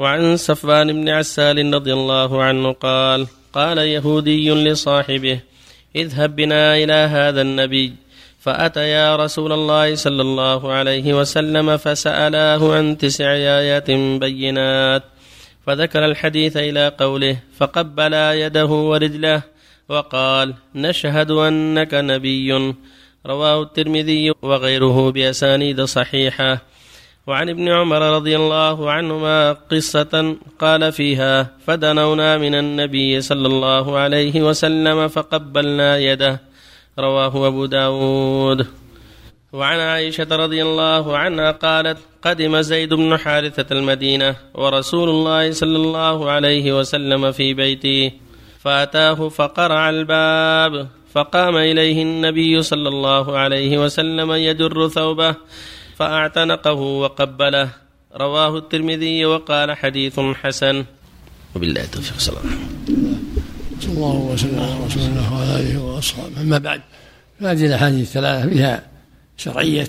وعن صفوان بن عسال رضي الله عنه قال قال يهودي لصاحبه اذهب بنا إلى هذا النبي. فاتيا رسول الله صلى الله عليه وسلم فسألاه عن تسع آيات بينات. فذكر الحديث إلى قوله فقبلا يده ورجله وقال نشهد أنك نبي. رواه الترمذي وغيره بأسانيد صحيحة. وعن ابن عمر رضي الله عنهما قصة قال فيها فدنونا من النبي صلى الله عليه وسلم فقبلنا يده رواه أبو داود. وعن عائشة رضي الله عنها قالت قدم زيد بن حارثة المدينة ورسول الله صلى الله عليه وسلم في بيته فأتاه فقرع الباب فقام إليه النبي صلى الله عليه وسلم يجر ثوبه فاعتنقه وقبله. رواه الترمذي وقال حديث حسن. وبالله التوفيق. صلى الله صلى الله وسلم على رسول الله وعلى آله وأصحابه. أما بعد فهذه الأحاديث الثلاثة فيها شرعية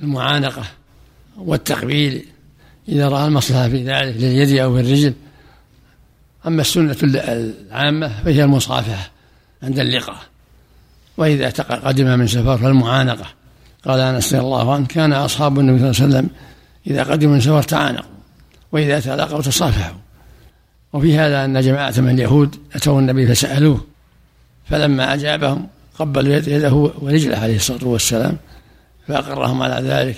المعانقة والتقبيل. إذا رأى المصلحة في ذلك لليد أو الرجل أما السنة العامة فهي المصافحة عند اللقاء. وإذا قدم من سفر فالمعانقة. قال أنس رضي الله عنه كان أصحاب النبي صلى الله عليه وسلم إذا قدموا من سفر تعانقوا وإذا تلاقوا تصافحوا. وفي هذا أن جماعة من اليهود أتوا النبي فسألوه فلما أجابهم قبلوا يده ورجله عليه الصلاة والسلام فأقرهم على ذلك.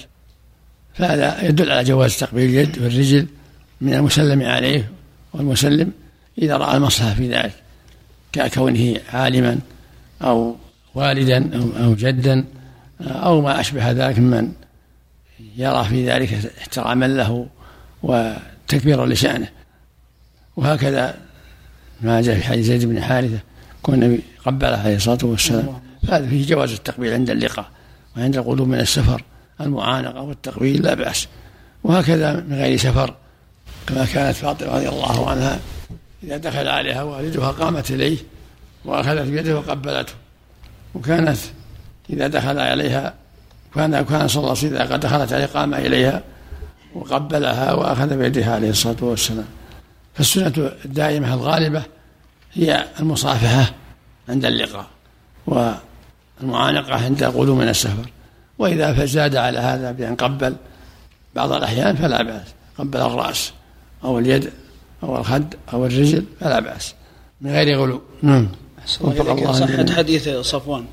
فهذا يدل على جواز تقبيل اليد والرجل من المسلم عليه والمسلم إذا رأى المصلحة في ذلك ككونه عالما أو والدا أو, أو جدا. أو ما أشبه ذلك ممن يرى في ذلك احتراما له وتكبيرا لشأنه. وهكذا ما جاء في حديث زيد بن حارثة كون النبي قبله عليه الصلاة والسلام. فهذا فيه جواز التقبيل عند اللقاء وعند القدوم من السفر المعانقة والتقبيل لا بأس. وهكذا من غير سفر كما كانت فاطمة رضي الله عنها إذا دخل عليها والدها قامت إليه وأخذت بيده وقبلته. وكانت إذا دخل عليها كان كان صلى الله عليه وسلم إذا قد دخلت عليه قام إليها وقبلها وأخذ بيدها عليه الصلاة والسلام. فالسنة الدائمة الغالبة هي المصافحة عند اللقاء والمعانقة عند القدوم من السفر. وإذا فزاد على هذا بأن قبل بعض الأحيان فلا بأس. قبل الرأس أو اليد أو الخد أو الرجل فلا بأس. من غير غلو. نعم. وفق الله صحة حديث صفوان.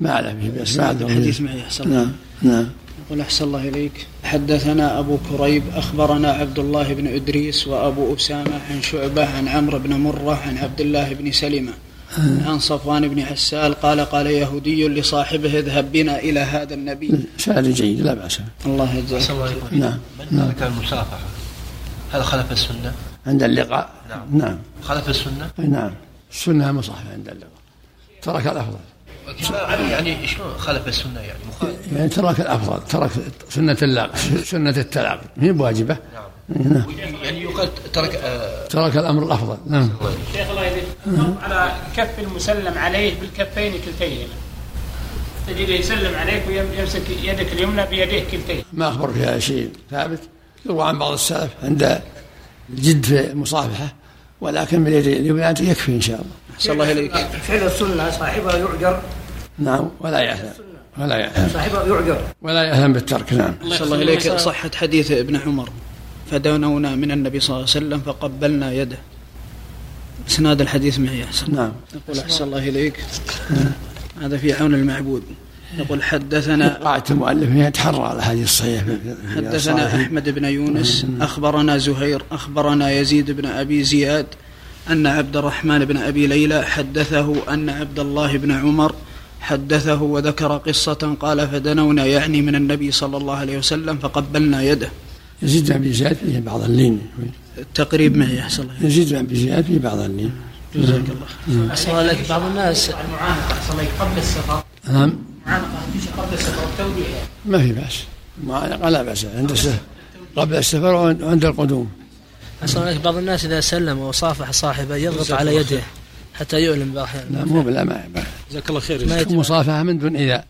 ما به بس الحديث معي أحسن نعم نعم. يقول أحسن الله إليك. حدثنا أبو كريب أخبرنا عبد الله بن إدريس وأبو أسامة عن شعبة عن عمرو بن مرة عن عبد الله بن سلمة آه. عن صفوان بن عسال قال قال يهودي لصاحبه اذهب بنا إلى هذا النبي. سؤال جيد لا بأس الله يجزاك نعم من ترك نعم. المصافحة هل خلف السنة؟ عند اللقاء؟ نعم. نعم. خلف السنة؟ نعم. السنة المصافحة عند اللقاء. ترك الأفضل. يعني شلون خالف السنة يعني؟ مخالف يعني ترك الأفضل ترك سنة اللاق سنة التلاقي هي بواجبه؟ نعم, نعم. يعني يقال ترك آه ترك الأمر الأفضل. نعم. شيخ الله يهديك على كف المسلم عليه بالكفين كلتيهما تجد يسلم عليك ويمسك يدك اليمنى بيديه كلتيه ما اخبر فيها شيء ثابت؟ يروى عن بعض السلف عند الجد في المصافحه ولكن باليد اليمنى يكفي إن شاء الله. صلى الله عليك. فعل السنة صاحبها يعجر نعم ولا يأثم ولا يأثم صاحبه يعجر ولا يأثم بالترك نعم. صلى الله إليك. صحة حديث ابن عمر. فدنونا من النبي صلى الله عليه وسلم فقبلنا يده. إسناد الحديث معي أحسن. نعم. يقول أحسن الله إليك. هذا في عون المعبود. يقول حدثنا قاعدة المؤلف يتحرى على هذه الصحيح. حدثنا أحمد بن يونس. أخبرنا زهير. أخبرنا يزيد بن أبي زياد أن عبد الرحمن بن أبي ليلى حدثه أن عبد الله بن عمر حدثه وذكر قصة قال فدنونا يعني من النبي صلى الله عليه وسلم فقبلنا يده. يزيد بن أبي زياد في بعض اللين. التقريب معي يحصل الله. يزيد بن أبي زياد في بعض اللين. جزاك الله. أحسن لك بعض الناس. المعانقة أحسن لك قبل السفر. نعم. المعانقة تجي قبل السفر والتوديع ما في بأس. المعانقة لا بأس. عند السفر قبل السفر وعند القدوم. أحسن لك بعض الناس إذا سلم وصافح صاحبه يضغط على يده. حتى يؤلم بأحيانا لا مو لا ما جزاك الله خير مصافحة من دون إذا